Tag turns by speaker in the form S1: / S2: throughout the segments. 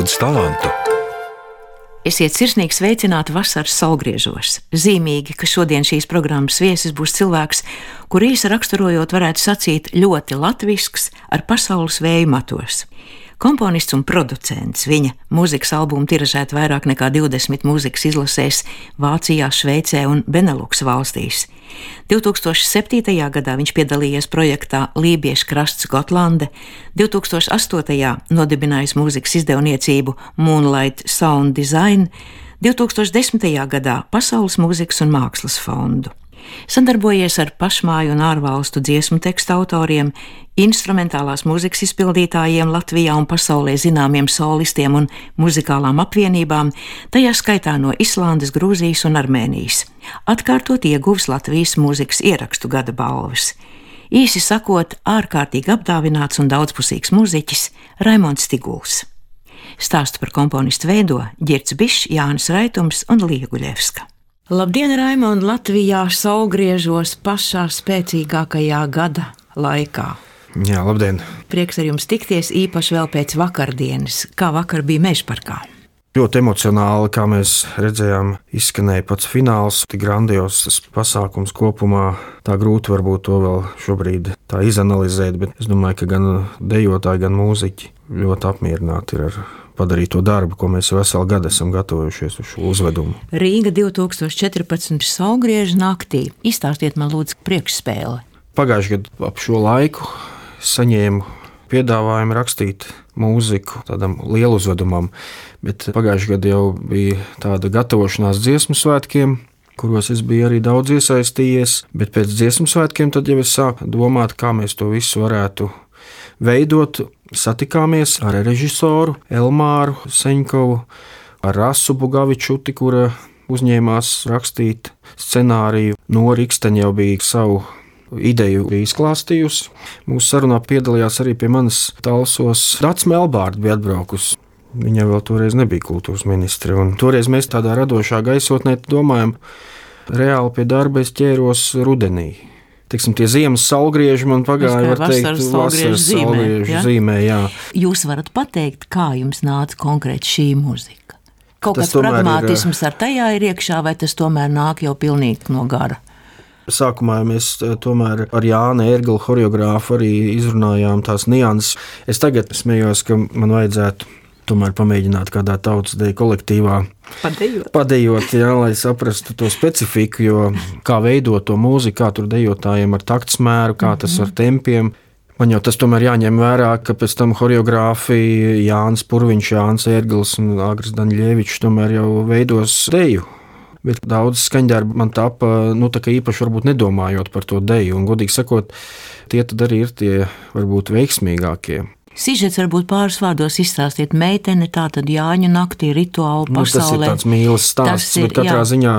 S1: daudz talantu.
S2: Esiet sirsnīgi sveicināti vasaras saulgriežos. Zīmīgi, ka šodien šīs programmas viesis būs cilvēks, kur īsi raksturojot, varētu sacīt ļoti latvisks, ar pasaules vēju matos. Komponists un producents. Viņa mūzikas albumu tiražēta vairāk nekā 20 mūzikas izlasēs Vācijā, Šveicē un Beneluks valstīs. 2007. gadā viņš piedalījies projektā Lībiešu krasts Gotlande, 2008. nodibinājis mūzikas izdevniecību Moonlight Sound Design, 2010. gadā Pasaules mūzikas un mākslas fondu. Sadarbojies ar pašmāju un ārvalstu dziesmu tekstu autoriem, instrumentālās mūzikas izpildītājiem Latvijā un pasaulē zināmiem solistiem un muzikālām apvienībām, tajā skaitā no Islandes, Grūzijas un Armēnijas. Atkārtot ieguvis Latvijas mūzikas ierakstu gada balvas. Īsi sakot, ārkārtīgi apdāvināts un daudzpusīgs mūziķis Raimons Tiguls. Stāstu par komponistu veido Girts Bišs, Jānis Raitums un Lieguļevska. Labdien, Raimond! Latvijā saulgriežos pašā spēcīgākajā gada laikā.
S3: Jā, labdien!
S2: Prieks ar jums tikties īpaši vēl pēc vakardienas, kā vakar bija Mežparkā.
S3: Ļoti emocionāli, kā mēs redzējām, izskanēja pats fināls. Tik grandios pasākums kopumā. Tā grūti varbūt to vēl šobrīd tā izanalizēt, bet es domāju, ka gan dejotāji, gan mūziķi ļoti apmierināti ir ar padarīto darbu, ko mēs veselu gadu esam gatavojušies uz šo uzvedumu.
S2: Rīga 2014. saugrieža naktī. Izstāstiet man, lūdzu, priekšspēli.
S3: Pagājušajā gadā ap šo laiku saņēmu piedāvājumu rakstīt mūziku tādam lielu uzvedumam, bet pagājušajā gadā jau bija tāda gatavošanās dziesmu svētkiem, kuros es biju arī daudz iesaistījies, bet pēc dziesmu svētkiem tad jau es sāku domāt, kā mēs to visu varētu veidot satikāmies ar režisoru Elmāru Seņkovu, ar Rasu Bugavičuti, kura uzņēmās rakstīt scenāriju. No Rīgsteņa jau bija savu ideju izklāstījusi. Mūsu sarunā piedalījās arī pie manis talsos Dārts Melbārds, bija atbraukusi. Viņa vēl toreiz nebija kultūras ministre. Toreiz mēs tādā radošā gaisotnē domājam, reāli pie darba es ķēros rudenī tiksim, tie ziemas saulgrieži man pagāja, var teikt, vasaras saulgriežu ja? zīmē. Jā.
S2: Jūs varat pateikt, kā jums nāca konkrēti šī mūzika? Kaut tas kāds pragmatisms ir, ar tajā ir iekšā, vai tas tomēr nāk jau pilnīgi no gara?
S3: Sākumā mēs tomēr ar Jānu Erglu, choreogrāfu, arī izrunājām tās nianses. Es tagad smējos, ka man vajadzētu tomēr pamēģināt kādā tautas deju kolektīvā
S2: padejot,
S3: padejot jā, lai saprastu to specifiku, jo kā veidot to mūziku, kā tur dejotājiem ar taktsmēru, kā tas ar tempiem. Man jau tas tomēr jāņem vērā, ka pēc tam choreogrāfija Jānis Purviņš, Jānis Ērgls un Agris Daņļievičs tomēr jau veidos deju. Bet daudz skaņdarbu man tapa nu, īpaši nedomājot par to deju. Un, godīgi sakot, tie tad arī ir tie varbūt veiksmīgākie.
S2: Sižets varbūt pāris vārdos izstāstiet meiteni, tā tad Jāņa naktī
S3: pasaulē. Nu, tas ir tāds mīlas stāsts, ir, bet katrā jā. ziņā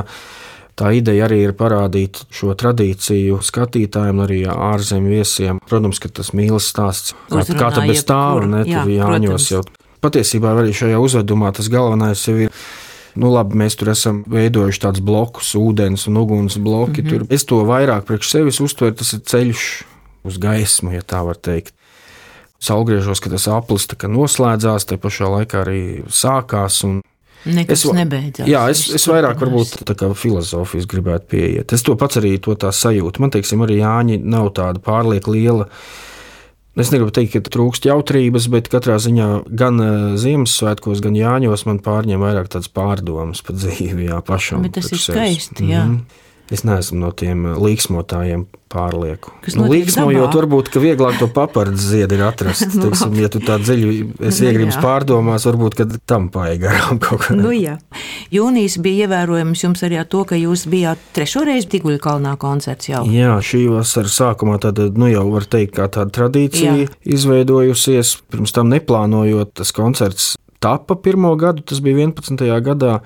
S3: tā ideja arī ir parādīt šo tradīciju skatītājiem, arī ārzemju viesiem. Protams, ka tas mīlas stāsts, kā, kā tā bez stāva, ne, jā, tur Jāņos jau. Patiesībā arī šajā uzvedumā tas galvenais jau ir. Nu, labi, mēs tur esam veidojuši tādus blokus, ūdens un uguns bloki. Mm -hmm. Tur. Es to vairāk priekš sevis uztveru, tas ir ceļš uz gaismu, ja tā var teikt saulgriežos, ka tas aplis noslēdzās, te pašā laikā arī sākās.
S2: Nekas es, nebeidzās.
S3: Jā, es, es vairāk varbūt tā kā filozofijas gribētu pieiet. Es to pats arī to tā sajūtu. Man, teiksim, arī Jāņi nav tāda pārlieku liela. Es negribu teikt, ka trūkst jautrības, bet katrā ziņā gan eh, Ziemassvētkos, gan Jāņos man pārņem vairāk tādas pārdomas par dzīvi, jā, pašam.
S2: Bet tas ir skaisti, jā. Mm -hmm.
S3: Es neesmu no tiem uh, līksmotājiem pārlieku. Nu, līksmojot, varbūt vieglāk to papardu ziedu ir atrast. no. Teiksim, ja tu tā dziļi esi nu, iegribis pārdomās, varbūt tam paiet garām kaut kā.
S2: Nu, jā. Jūnijas bija ievērojams jums arī ar to, ka jūs bijāt trešo reizi Tiguļu kalnā koncerts jau.
S3: Jā, šī vasara sākumā tad, nu, jau var teikt, kā tāda tradīcija jā. izveidojusies. Pirms tam neplānojot, tas koncerts tapa pirmo gadu, tas bija 11. gadā.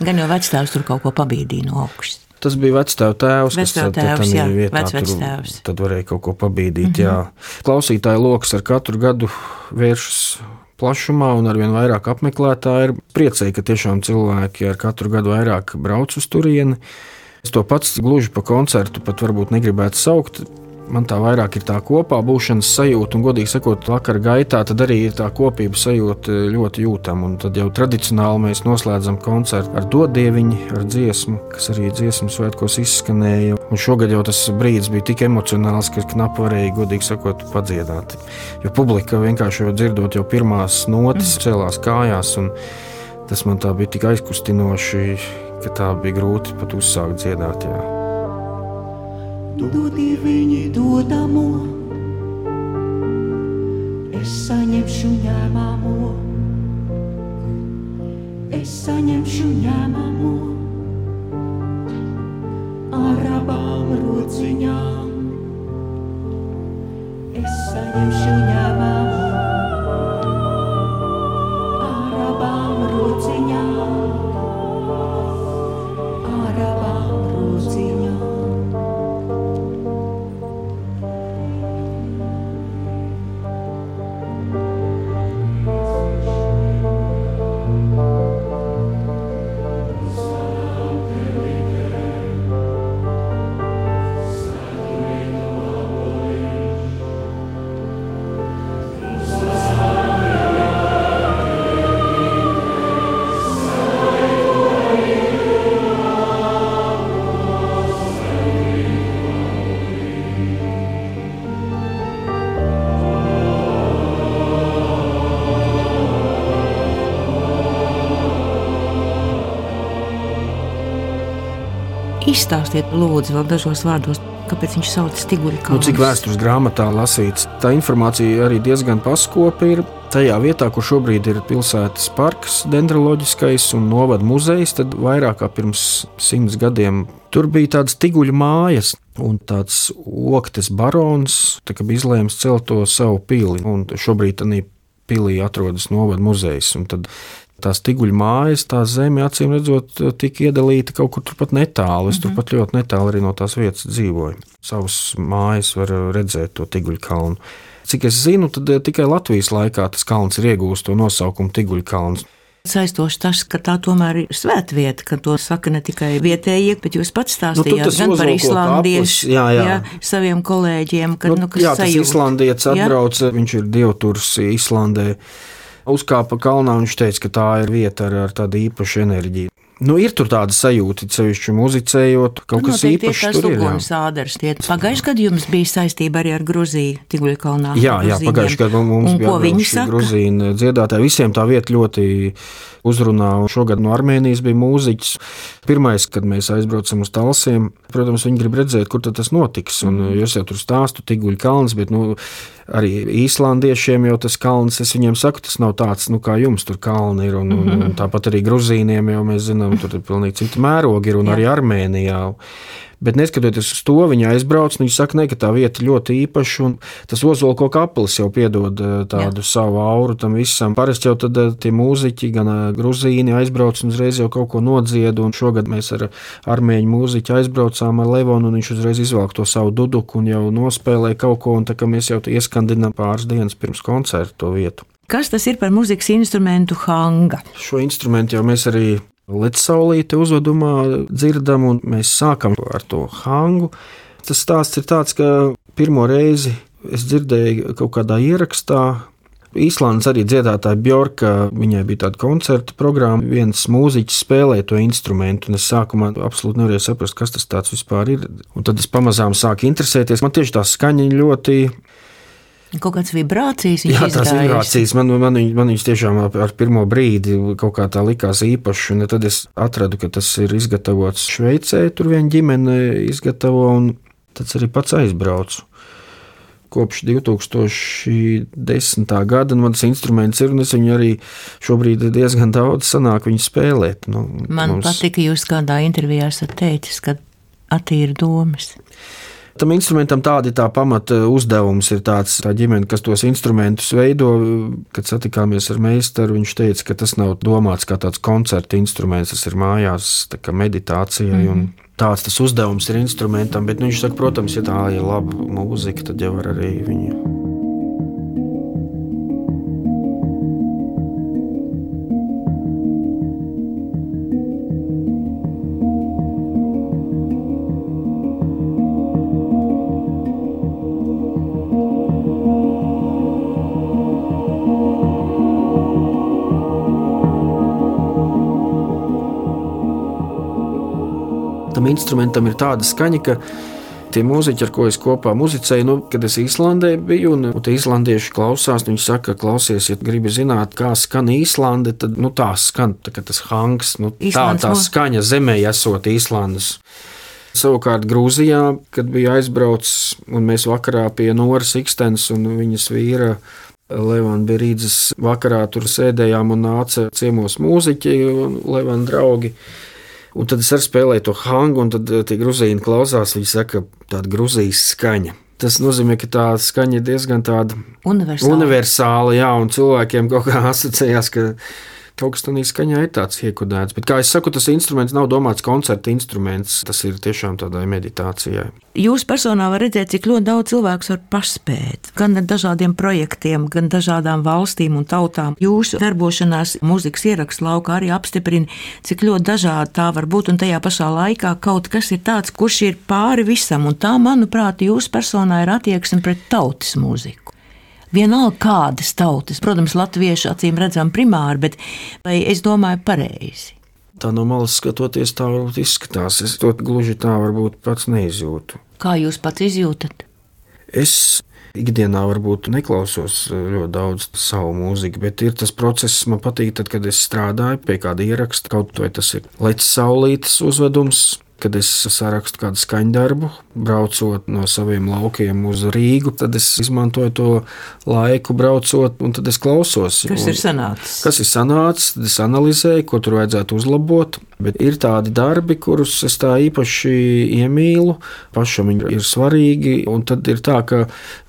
S2: Gan jau vecstāvs tur kaut ko pabīdīja no augšas.
S3: Tas bija vecāta tēvs, kas
S2: tēvs, jā, vietā tur,
S3: tad varēja kaut ko pabīdīt. Mm -hmm. Jā. Klausītāju lokus ar katru gadu vēršas plašumā, un arvien vairāk apmeklētāji ir priecīgi, ka tiešām cilvēki ar katru gadu vairāk brauc uz turieni. Es to pats gluži pa koncertu pat varbūt negribētu saukt. Man tā vairāk ir tā kopā būšanas sajūta, un, godīgi sakot, vakar gaitā arī ir tā kopības sajūta ļoti jūtama. Un tad jau tradicionāli mēs noslēdzam koncertu ar dodieviņu, ar dziesmu, kas arī dziesmu svētkos izskanēja. Un šogad jau tas brīdis bija tik emocionāls, ka knapi varēja, godīgi sakot, padziedāt. Jo publika vienkārši jau dzirdot jau pirmās notis, mm. cēlās kājās. Tas man tā bija tik aizkustinoši, ka tā bija grūti pat uzsākt dziedāt. Jā
S1: dodi viņi dodamo, es saņemšu ņēmamo, es saņemšu ņēmamo ar abām rociņām, es saņemšu ņēmamo.
S2: Izstāstiet, lūdzu, vēl dažos vārdos, kāpēc viņš sauc Stiguļu kalnu.
S3: Nu, cik vēstures grāmatā lasīts, tā informācija arī diezgan paskopa ir. Tajā vietā, kur šobrīd ir pilsētas parks, dendroloģiskais un novada muzejs, tad vairāk kā pirms simts gadiem tur bija tādas tiguļu mājas. Un tāds oktes barons tā bija izlēms celt to savu pili. Un šobrīd tādā pilī atrodas novada muzejs. Tad Tās tiguļu mājas, tā zeme, acīm redzot, tika iedalīta kaut kur turpat netālu. Es mm -hmm. turpat ļoti netālu arī no tās vietas dzīvoju. Savas mājas var redzēt to tiguļu kalnu. Cik es zinu, tad eh, tikai Latvijas laikā tas kalns ir iegūstis to nosaukumu Tiguļu kalns.
S2: Saistoši tas, ka tā tomēr ir svētvieta, ka to saka ne tikai vietējie, bet jūs pats
S3: nu,
S2: stāstījāt nu, gan par islandiešu, jā, jā. Jā, saviem kolēģiem, ka, nu,
S3: nu, kas jā, tas sajūt. islandietis atbrauca, viņš ir dievturs Islandē uzkāpa kalnā viņš teica, ka tā ir vieta ar, ar tādu īpašu enerģiju. Nu, ir tur tāda sajūta, sevišķi muzicējot, kaut kas
S2: nu,
S3: īpašs. Tur ir
S2: sādars. Pagājušajā gadā jums bija saistība arī ar Gruziju, Tiguļu kalnā.
S3: Jā, jā pagājušajā gadā mums un bija arī Gruzija dziedātāji. Visiem tā vieta ļoti uzrunā. Šogad no Armēnijas bija mūziķis. Pirmais, kad mēs aizbraucam uz Talsiem, protams, viņi grib redzēt, kur tas notiks. Un, mm. es jau tur stāstu, Tiguļu kalns, bet nu, arī īslandiešiem jau tas kalns, es viņiem saku, tas nav tāds, nu, kā jums tur kalni ir. Un, un, un mhm. tāpat arī Gruzīniem jau mēs zinām, tur ir pilnīgi citi mērogi ir un Jā. arī Armēnijā. Bet neskatoties uz to, viņa aizbrauc, viņa saka, ne, ka tā vieta ļoti īpaša. Tas ozolko kaplis jau piedod eh, tādu Jā. savu auru tam visam. Parasti jau tad eh, tie mūziķi, gan eh, gruzīni aizbrauc un uzreiz jau kaut ko nodzied. Un šogad mēs ar armēņu mūziķu aizbraucām ar Levonu, un viņš uzreiz izvelk to savu duduku un jau nospēlē kaut ko. Un tā kā mēs jau ieskandinām pāris dienas pirms koncerta to vietu.
S2: Kas tas ir par mūzikas instrumentu hanga?
S3: Šo instrumentu jau mēs arī Lecsaulīte uzvedumā dzirdam, un mēs sākam ar to hangu. Tas stāsts ir tāds, ka pirmo reizi es dzirdēju kaut kādā ierakstā. Īslandes arī dziedātāja Bjorka, viņai bija tāda koncerta programma, viens mūziķis spēlēja to instrumentu, un es sākumā absolūti nevarēju saprast, kas tas vispār ir. Un tad es pamazām sāku interesēties. Man tieši tā skaņa ļoti
S2: Kaut kādas vibrācijas
S3: viņš Jā, tās vibrācijas man, man, man, man viņas tiešām ar pirmo brīdi kaut kā tā likās īpašas. Un tad es atradu, ka tas ir izgatavots Šveicē, tur viena ģimene izgatavo, un tad arī pats aizbraucu. Kopš 2010. gada man tas instruments ir, un es viņu arī šobrīd diezgan daudz sanāk viņu spēlēt. Nu,
S2: man mums... patika, jūs kādā intervijā esat teicis, ka attīra domas.
S3: Tam instrumentam tāda ir tā pamata uzdevums. Ir tāds, tā ģimene, kas tos instrumentus veido. Kad satikāmies ar meistaru, viņš teica, ka tas nav domāts kā tāds koncerta instruments, tas ir mājās meditācijai. Mm -hmm. Tāds tas uzdevums ir instrumentam, bet nu, viņš saka, protams, ja tā ir laba mūzika, tad jau var arī viņu instrumentam ir tāda skaņa, ka tie mūziķi, ar ko es kopā muzicēju, nu, kad es Īslandē biju, un, un tie īslandieši klausās, viņi saka, klausies, ja gribi zināt, kā skan Īslande, tad nu, tā skan tā, tas hangs, nu, tā, tā skaņa zemē esot Īslandes. Savukārt Grūzijā, kad bija aizbraucis, un mēs vakarā pie Noras Ikstens un viņas vīra Levana Berīdzes vakarā tur sēdējām un nāca ciemos mūziķi un Levana draugi. Un tad es arī spēlēju to hangu, un tad eh, tie grūzīni klausās. Viņi saka, tāda grūzijas skaņa. Tas nozīmē, ka tā skaņa ir diezgan tāda
S2: Universāli.
S3: universāla, jā, un cilvēkiem kaut kā asociējās, ka kaut kas tādā skaņā ir tāds iekodēts. Bet, kā jau teicu, tas instruments nav domāts koncerta instruments. Tas ir tiešām tādai meditācijai.
S2: Jūs personā varat redzēt, cik ļoti daudz cilvēku var paspēt. Gan ar dažādiem projektiem, gan dažādām valstīm un tautām. Jūsu darbošanās mūzikas ierakstu laukā arī apstiprina, cik ļoti dažādi tā var būt. Un tajā pašā laikā kaut kas ir tāds, kurš ir pāri visam. Un tā, manuprāt, jūsu personā ir attieksme pret tautas mūziku. Vienalga kādas tautas, protams, latviešu acīm redzam primāri, bet vai es domāju pareizi?
S3: Tā no malas skatoties, tā varbūt izskatās. Es to gluži tā varbūt pats neizjūtu.
S2: Kā jūs pats izjūtat?
S3: Es ikdienā varbūt neklausos ļoti daudz savu mūziku, bet ir tas process, man patīk, tad, kad es strādāju pie kāda ieraksta, kaut vai tas ir Leķis Saulītes uzvedums. Kad es sarakstu kādu skaņdarbu, braucot no saviem laukiem uz Rīgu, tad es izmantoju to laiku, braucot, un tad es klausos.
S2: Kas
S3: un,
S2: ir sanācis?
S3: Kas ir sanācis, tad es analizēju, ko tur vajadzētu uzlabot. Bet ir tādi darbi, kurus es tā īpaši iemīlu, pašam viņi ir svarīgi. Un tad ir tā, ka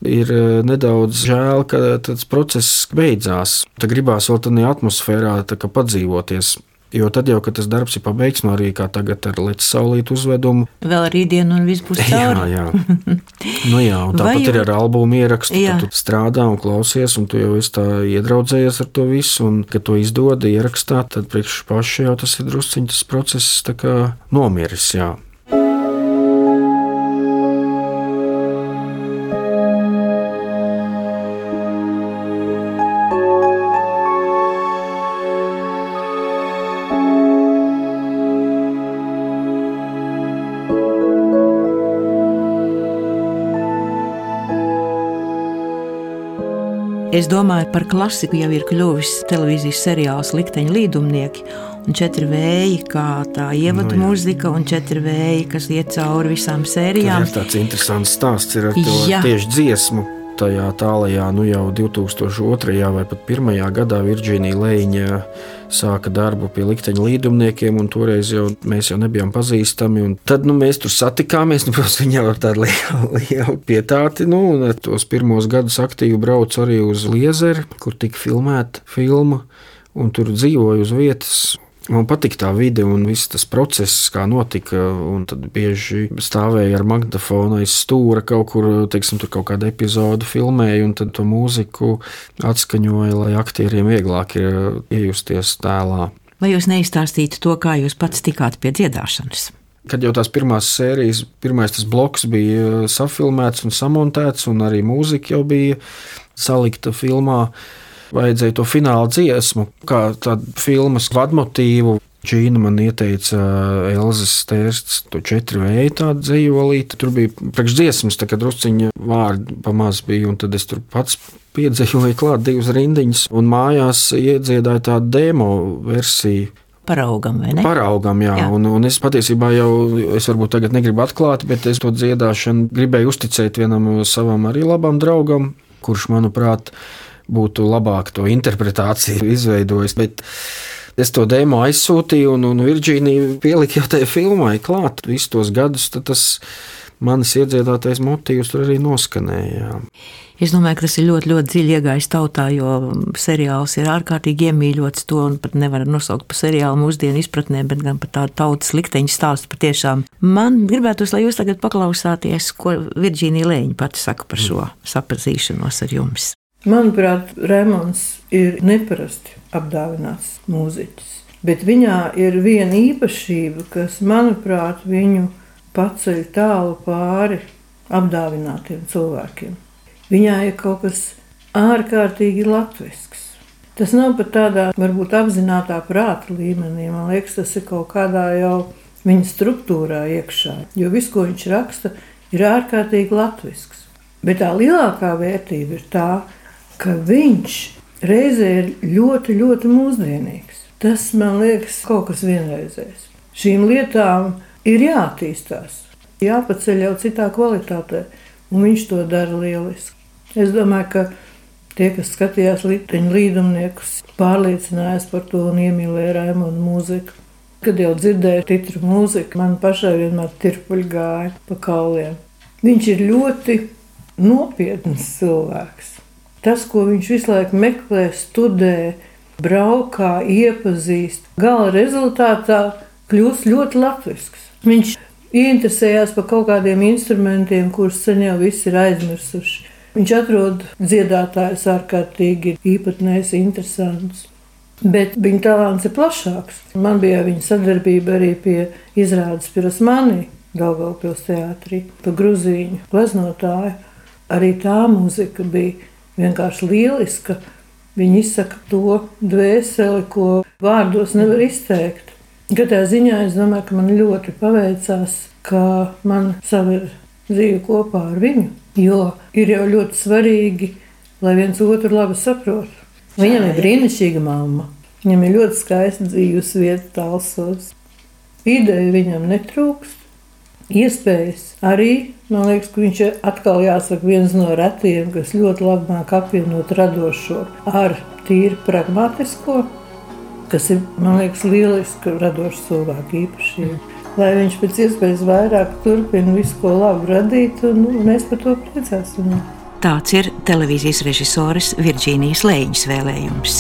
S3: ir eh, nedaudz žēl, ka tas process beidzās. Tad gribās vēl tādā atmosfērā tā padzīvoties. Jo tad jau, kad tas darbs ir pabeigts, no arī kā tagad ar Latvijas saulītu uzvedumu,
S2: Vēl rītdiena un viss būs
S3: Jā,
S2: cauri.
S3: jā. Nu, jā un tāpat
S2: jau-
S3: ir ar albumu ierakstu.
S2: Jā.
S3: Tad tu strādā un klausies, un tu jau esi tā iedraudzējies ar to visu. Un, kad to izdod ierakstā, tad priekš paša jau tas ir drusciņš tas process tā kā nomiris. Jā.
S2: Es domāju, par klasiku jau ir kļuvis televīzijas seriāls Likteņa līdumnieki. Un četri vēji, kā tā ievadu
S3: Nu jā.
S2: mūzika, un četri vēji, kas iet cauri visām sērijām.
S3: Tas ir tāds interesants stāsts ir ar to
S2: Jā.
S3: tieši dziesmu. Tajā tālajā, nu jau 2002. vai pat 1. gadā Virģīnija Leņķa sāka darbu pie likteņa līdumniekiem, un toreiz jau mēs jau nebijām pazīstami. Tad nu, mēs tur satikāmies, nu, protams, viņa ar tādu lielu, lielu pietāti. Nu, un tos pirmos gadus aktīvi braucu arī uz Liezeri, kur tika filmēta filma, un tur dzīvoju uz vietas. Man patīk tā vide un viss tas process, kā notika. Tad bieži stāvēja ar magnetofonu aiz stūra kaut kur, teiksim, tur kaut kādu epizodu filmēja, un tad to mūziku atskaņoja, lai aktieriem vieglāk ir iejusties tēlā.
S2: Vai jūs neizstāstītu to, kā jūs pats tikāt pie dziedāšanas?
S3: Kad jau tās pirmās sērijas, pirmais tas bloks bija safilmēts un samontēts, un arī mūzika jau bija salikta filmā, vajadzēja to fināla dziesmu, kā tādu filmas vadmotīvu. Čīna man ieteica Elzas stērsts, to četru vēju tādu dzīvolīti. Tur bija priekšdziesmas, tā kā drusciņa vārdi pamaz bija, un tad es tur pats piedzējoju klāt divas rindiņas, un mājās iedziedāju tādu demo versiju.
S2: Paraugam, vai ne?
S3: Paraugam, jā,
S2: Jā.
S3: Un, un es patiesībā jau, es varbūt tagad negribu atklāt, bet es to dziedāšanu gribēju uzticēt vienam savam arī labam draugam, kurš, manuprāt, būtu labāk to interpretāciju izveidojis. Bet es to demo aizsūtīju, un, un Virģīnija pielika jau tajā filmai klāt visus tos gadus. Tas manis iedziedātais motīvs tur arī noskanēja.
S2: Es domāju, ka tas ir ļoti, ļoti dziļi iegājis tautā, jo seriāls ir ārkārtīgi iemīļots. To un pat nevar nosaukt par seriālu mūsdienu izpratnē, bet gan par tādu tautas likteņu stāstu patiešām. Man gribētos, lai jūs tagad paklausāties, ko Virģīnija Lēņa pati saka par šo sapazīšanos ar jums.
S4: Manuprāt, Rēmons ir neparasti apdāvināts mūziķis. Bet viņā ir viena īpašība, kas, manuprāt, viņu paceļ tālu pāri apdāvinātiem cilvēkiem. Viņā ir kaut kas ārkārtīgi latvisks. Tas nav pat tādā, varbūt apzināta prāta līmenī. Man liekas, tas ir kaut kādā jau viņa struktūrā iekšā. Jo viss, ko viņš raksta, ir ārkārtīgi latvisks. Bet tā lielākā vērtība ir tā, ka viņš reizē ir ļoti, ļoti mūsdienīgs. Tas man liekas kaut kas vienreizējs. Šīm lietām ir jāattīstās, jāpaceļ jau citā kvalitātē, un viņš to dara lieliski. Es domāju, ka tie, kas skatījās līteņu līdumniekus, pārliecinājās par to un iemīlēja Raimonu mūziku. Kad jau dzirdēju titru mūziku, man pašai vienmēr tirpuļi gāja pa kauliem. Viņš ir ļoti nopietns cilvēks. Tas, ko viņš visu laiku meklē, studē, braukā, iepazīst, gala rezultātā kļūst ļoti latvisks. Viņš ieinteresējās par kaut kādiem instrumentiem, kurus sen jau visi ir aizmirsuši. Viņš atrod dziedātājus ārkārtīgi īpatnējs, interesants. Bet viņa talants ir plašāks. Man bija viņa sadarbība arī pie izrādes Pirosmanī, Daugavpils teātrī, pa gruzīņu gleznotāju. Arī tā mūzika bija vienkārši lieliska. Viņa izsaka to dvēseli, ko vārdos nevar izteikt. Katrā ziņā es domāju, ka man ļoti paveicās, ka man saver dzīve kopā ar viņu, jo ir jau ļoti svarīgi, lai viens otru labi saprotu. Viņam ir brīnišķīga mamma, viņam ir ļoti skaista dzīves vieta tālsos. Ideja viņam netrūkst, iespējas arī. Man liekas, ka viņš ir atkal jāsaka viens no retiem, kas ļoti labi māk apvienot radošo ar tīri pragmatisko kas ir, man liekas, lieliski radošs cilvēku īpašība. Lai viņš pēc iespējas vairāk turpina visu, ko labi radīt, un, un mēs par to priecāsimies.
S2: Tāds ir televīzijas režisores Virģīnijas Lēņas vēlējums.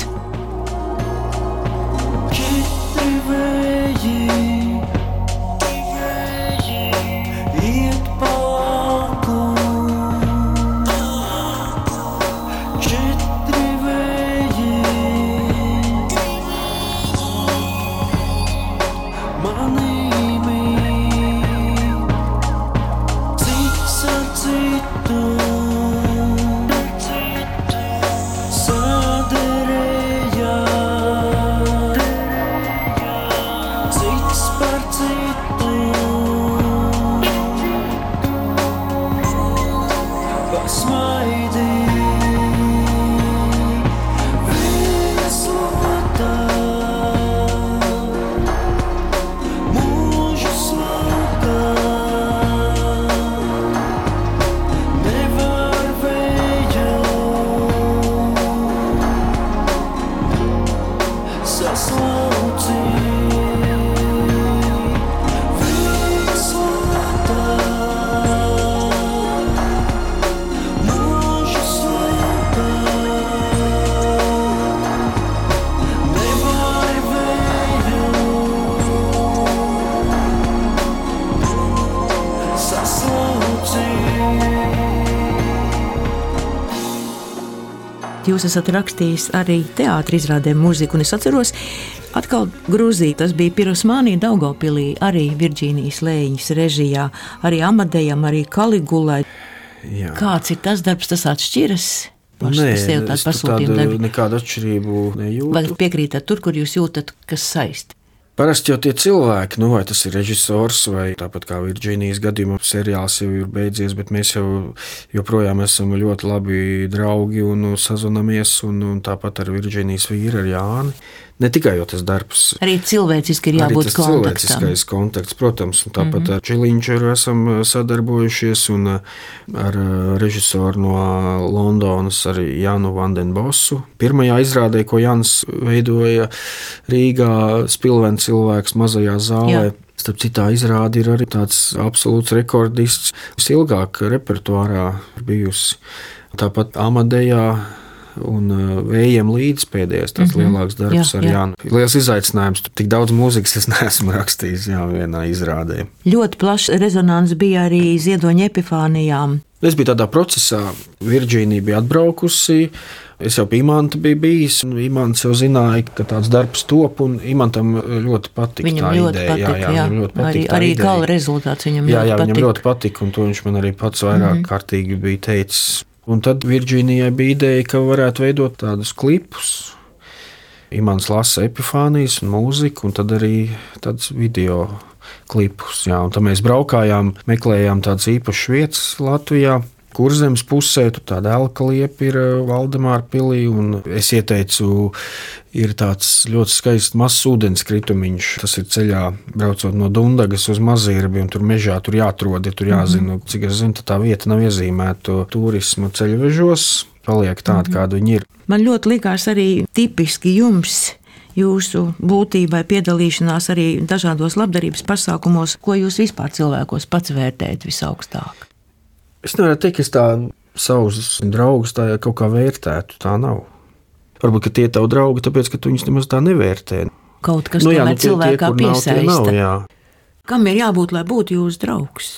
S2: Jūs esat rakstījis arī teātris izrādē mūziku, un es atceros, atkal Grūzija, tas bija Pirosmānija Daugopilī, arī Virģīnijas Lēņas režijā, arī Amadejam, arī Kaligulai. Jā. Kāds ir tas darbs, tas atšķiras?
S3: Nē, es tādu nekādu atšķirību nejūtu.
S2: Vai piekrītat tur, kur jūs jūtat, kas saist?
S3: Parasti jau tie cilvēki, nu, vai tas ir režisors, vai tāpat kā Virģīnijas gadījumā, seriāls jau ir beidzies, bet mēs jau joprojām esam ļoti labi draugi un sazvanāmies. Un, un tāpat ar Virģīnijas vīru, ar Jāni. Ne tikai jau tas darbs,
S2: arī cilvēciski ir jābūt
S3: kontaktam. Cilvēciskais kontakts, protams, un tāpat mm -hmm. ar Čiliņčeru esam sadarbojušies, un ar režisoru no Londonas, arī Jānu Vandenbosu. Pirmajā izrādē, ko Jans veidoja Rīgā, Spilvens cilvēks mazajā zālē. Jā. Starp citu, izrādi ir arī tāds absolūts rekordists, kas ilgāk repertuārā bijusi. Tāpat Amadejā un uh, vējiem līdz pēdējais tāds mm -hmm. lielāks darbs jā, ar jā. Jānu. Liels izaicinājums, tur tik daudz mūzikas es neesmu rakstījis jā, vienā izrādē.
S2: Ļoti plašs rezonants bija arī ziedoņa epifānijām.
S3: Es biju tādā procesā, Virģīnija bija atbraukusi. Es jau pie Imants biju bijis, un Imants jau zināja, ka tāds darbs top, un Imantam ļoti patika
S2: viņam
S3: ļoti
S2: ideja. Patika, jā, jā, jā. Viņam ļoti patika arī, arī gala rezultāts viņam
S3: jā,
S2: ļoti
S3: jā,
S2: patika.
S3: viņam ļoti patika, un to viņš man arī pats vairāk mm -hmm. kārtīgi bija teicis. Un tad Virģīnijai bija ideja, ka varētu veidot tādus klipus. Imants lasa epifānijas un mūziku, un tad arī tāds video klipus. Jā, un tad mēs braukājām, meklējām tādas īpašas vietas Latvijā. Kurzemes pusē tur tāda elka liepa ir eh, Valdemāra pilī, un es ieteicu, ir tāds ļoti skaists mazs ūdenskritumiņš. Tas ir ceļā, braucot no Dundagas uz Mazirbi, un tur mežā tur jāatrod, ja tur jāzina, mm -hmm. cik es zinu, tā vieta nav iezīmēta turisma ceļvežos, paliek tāda, mm -hmm. kāda viņi ir.
S2: Man ļoti likās arī tipiski jums jūsu būtībai piedalīšanās arī dažādos labdarības pasākumos, ko jūs vispār cilvēkos pats vērtējat visaugstāk?
S3: Es nevaru teikt, ka es tādu savus draugus tā kaut kā vērtētu. Tā nav. Varbūt tie ir tavi draugi, tāpēc ka tu viņus nemaz tā nevērtē.
S2: Kaut kas nu, jā, nu, cilvēkā
S3: tie,
S2: piesaista.
S3: Nav, nav, jā.
S2: Kam ir jābūt, lai būtu jūsu draugs?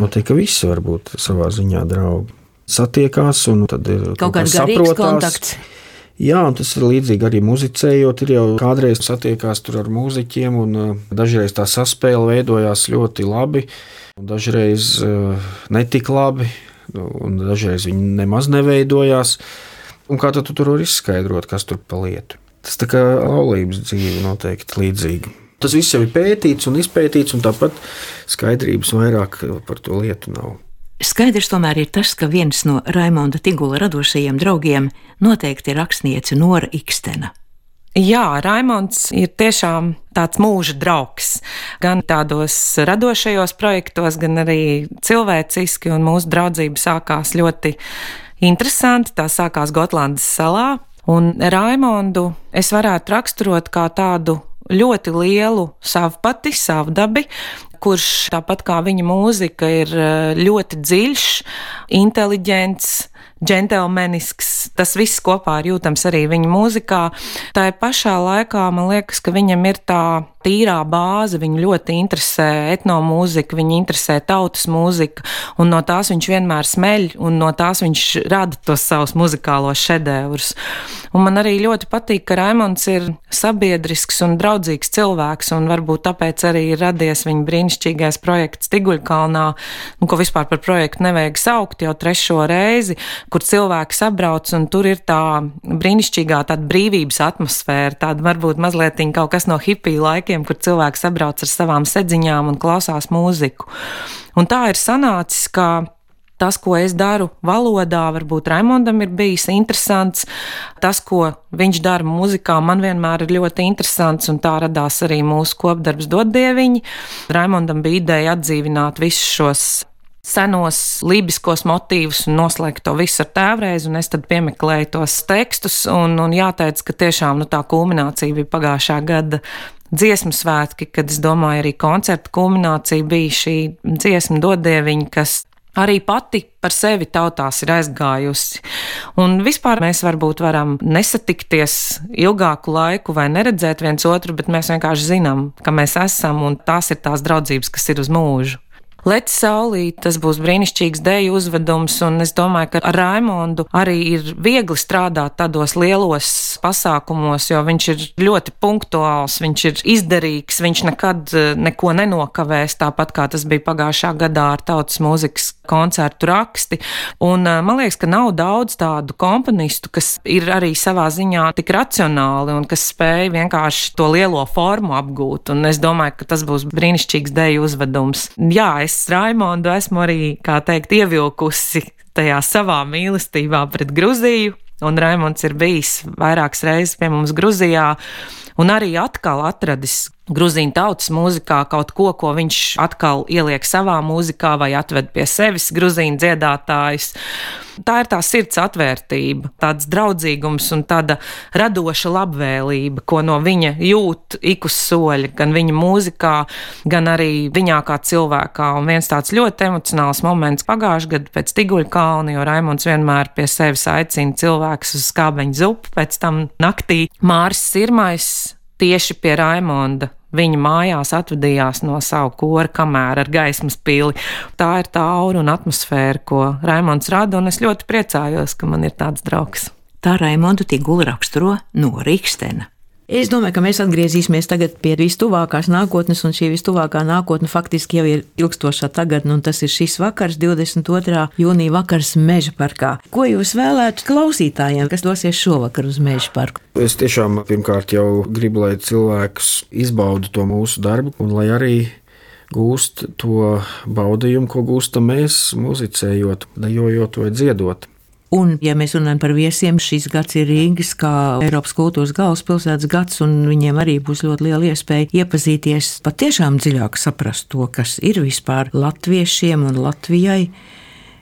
S3: Noteikti, ka visi var būt savā ziņā draugi. Satiekās un tad ir
S2: kaut kāds garīgs kontakts.
S3: Jā, tas ir līdzīgi arī muzicējot. Ir jau kādreiz satiekās ar mūziķiem, un uh, dažreiz tā saspēle veidojās ļoti labi, un dažreiz uh, netik labi, un dažreiz viņi nemaz neveidojās. Un kā tu tur vari izskaidrot, kas tur pa lietu? Tas tā kā laulības dzīve noteikti līdzīga. Tas viss jau ir pētīts un izpētīts, un tāpat skaidrības vairāk par to lietu nav.
S2: Skaidrs tomēr ir tas, ka viens no Raimonda Tigula radošajiem draugiem noteikti ir rakstniece Nora Ikstena.
S5: Jā, Raimons ir tiešām tāds mūža draugs. Gan tādos radošajos projektos, gan arī cilvēciski, un mūsu draudzība sākās ļoti interesanti. Tā sākās Gotlandes salā, un Raimondu es varētu raksturot kā tādu ļoti lielu savpati, savdabi, kurš tāpat kā viņa mūzika ir eh, ļoti dziļš, inteliģents, džentelmenisks. Tas viss kopā ir jūtams arī viņa mūzikā. Tā pašā laikā man liekas, ka viņam ir tā tīrā bāze, viņu ļoti interesē etnomūzika, viņu interesē tautas mūzika, un no tās viņš vienmēr smeļ, un no tās viņš rada tos savus muzikālos šedevrus. Un man arī ļoti patīk, ka Raimons ir sabiedrisks un draudzīgs cilvēks, un varbūt tāpēc arī ir radies viņa brīnišķīgais projekts Tiguļkalnā, nu, ko vispār par projektu nevajag saukt jau trešo reizi, kur cilvēki sabrauc, un tur ir tā brīnišķīgā tāda brīvības atmosfēra, tāda varbūt mazliet kaut kas no hipiju laika laikiem, kur cilvēki sabrauc ar savām sedziņām un klausās mūziku. Un tā ir sanācis, ka tas, ko es daru valodā, varbūt Raimondam ir bijis interesants. Tas, ko viņš dara mūzikā, man vienmēr ir ļoti interesants, un tā radās arī mūsu kopdarbs Dodieviņi. Raimondam bija ideja atdzīvināt visus šos senos lībiskos motīvus un noslēgt to visu ar tēvreiz, un es tad piemeklēju tos tekstus, un, un jāteic, ka tiešām nu, tā kulminācija bija pagājušā gada dziesmu svētki, kad es domāju, arī koncerta kulminācija bija šī dziesma dodieviņa, kas arī pati par sevi tautās ir aizgājusi. Un vispār mēs varbūt varam nesatikties ilgāku laiku vai neredzēt viens otru, bet mēs vienkārši zinām, ka mēs esam un tās ir tās draudzības, kas ir uz mūžu. Leci saulīt, tas būs brīnišķīgs deju uzvedums, un es domāju, ka ar Raimondu arī ir viegli strādāt tādos lielos pasākumos, jo viņš ir ļoti punktuāls, viņš ir izdarīgs, viņš nekad eh, neko nenokavēs, tāpat kā tas bija pagājušā gadā ar tautas mūzikas koncertu raksti. Un man liekas, ka nav daudz tādu komponistu, kas ir arī savā ziņā tik racionāli un kas spēj vienkārši to lielo formu apgūt. Un es domāju, ka tas būs brīnišķīgs deju uzvedums. Jā, es Raimondu esmu arī, kā teikt, ievilkusi tajā savā mīlestībā pret Gruziju. Un Raimons ir bijis vairākas reizes pie mums Gruzijā, un arī atkal atradis Gruzīņu tautas mūzikā kaut ko, ko viņš atkal ieliek savā mūzikā vai atved pie sevis gruzīņu dziedātājus. Tā ir tā sirds atvērtība, tāds draudzīgums un tāda radoša labvēlība, ko no viņa jūt ik uz soļa, gan viņa mūzikā, gan arī viņā kā cilvēkā. Un viens tāds ļoti emocionāls moments pagājušajā gadā pēc Tiguļa kalna, jo Raimons vienmēr pie sevis aicina cilvēkus uz skābeņu zupu, pēc tam naktī Māris Sirmais tieši pie Raimonda viņa mājās atvadījās no savu kora kamēr ar gaismas pili. Tā ir tā aura un atmosfēra, ko Raimons rada, un es ļoti priecājos, ka man ir tāds draugs.
S2: Tā Raimondu Tigula raksturo no Rīgstena. Es domāju, ka mēs atgriezīsimies pie vistuvākās nākotnes, un šī vistuvākā nākotne faktiski jau ir ilgstošā tagadne, un tas ir šis vakars, 22. jūnija vakars Meža parkā. Ko jūs vēlētu klausītājiem, kas dosies šovakar uz Meža parku?
S3: Es tiešām pirmkārt jau gribu, lai cilvēks izbauda to mūsu darbu, un lai arī gūst to baudījumu, ko gūstam mēs, muzicējot, dejojot vai dziedot.
S2: Un, ja mēs runājam par viesiem, šis gads ir Rīgas kā Eiropas kultūras galvaspilsētas gads, un viņiem arī būs ļoti liela iespēja iepazīties, patiešām dziļāk saprast to, kas ir vispār latviešiem un Latvijai.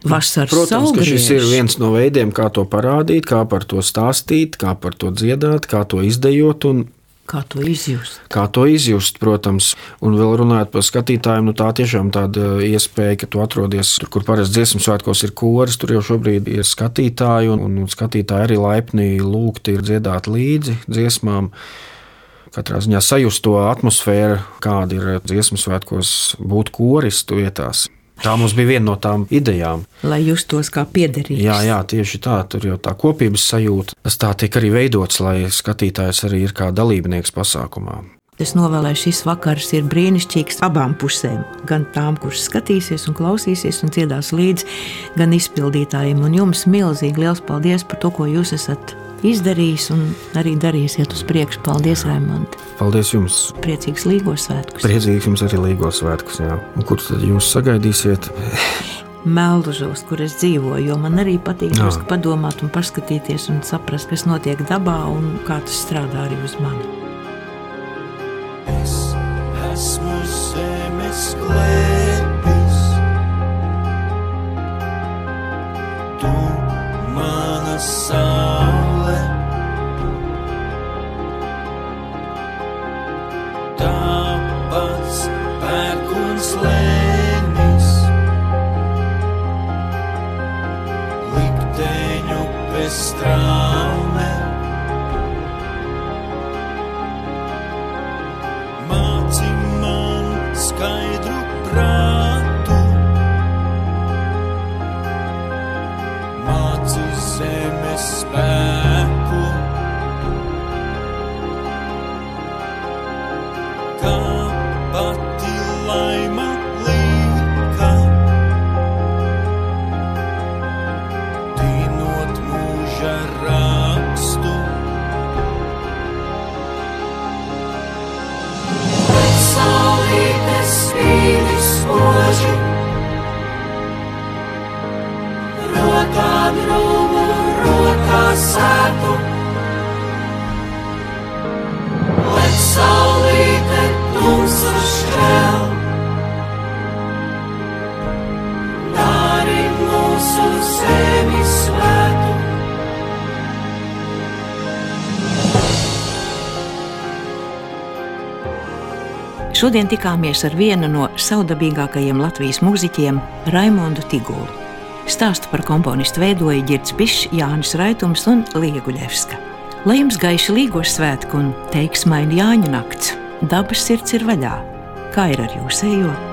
S2: Vasaras
S3: Protams, ka šis ir viens no veidiem, kā to parādīt, kā par to stāstīt, kā par to dziedāt, kā to izdejot un
S2: Kā to izjust?
S3: kā to izjust, protams. Un vēl runājot par skatītājiem, nu tā tiešām tāda iespēja, ka tu atrodies tur, kur parasti dziesmu svētkos ir koris, tur jau šobrīd ir skatītāji, un, un skatītāji arī laipni lūgti ir dziedāt līdzi dziesmām. Katrā ziņā sajust to atmosfēru, kāda ir dziesmu svētkos, būt koristu vietās. Tā mums bija viena no tām idejām.
S2: Lai justos kā piederīgs.
S3: Jā, jā, tieši tā, tur jau tā kopības sajūta. Tas tā tiek arī veidots, lai skatītājs arī ir kā dalībnieks pasākumā.
S2: Es novēlēju, šis vakars ir brīnišķīgs abām pusēm. Gan tām, kuras skatīsies un klausīsies un dziedās līdzi, gan izpildītājiem. Un jums milzīgi liels paldies par to, ko jūs esat izdarījis un arī darīsiet uz priekšu. Paldies, Raimond!
S3: Paldies jums!
S2: Priecīgs Līgos svētkus!
S3: Priecīgs jums arī Līgos svētkus. Jā. Un kur tad jūs sagaidīsiet?
S2: Meldužos, kur es dzīvoju, jo man arī patīk drusku padomāt un paskatīties un saprast, kas notiek dabā un kā tas strādā arī uz mani.
S6: Es likteņu
S2: Šodien tikāmies ar vienu no saudabīgākajiem Latvijas mūziķiem, Raimondu Tigulu. Stāstu par komponistu veidoja Girts Bišs, Jānis Raitums un Lieguļevska. Lai jums gaiši līgos svētku un teiksmaini Jāņa nakts, dabas sirds ir vaļā. Kā ir ar jūsējo?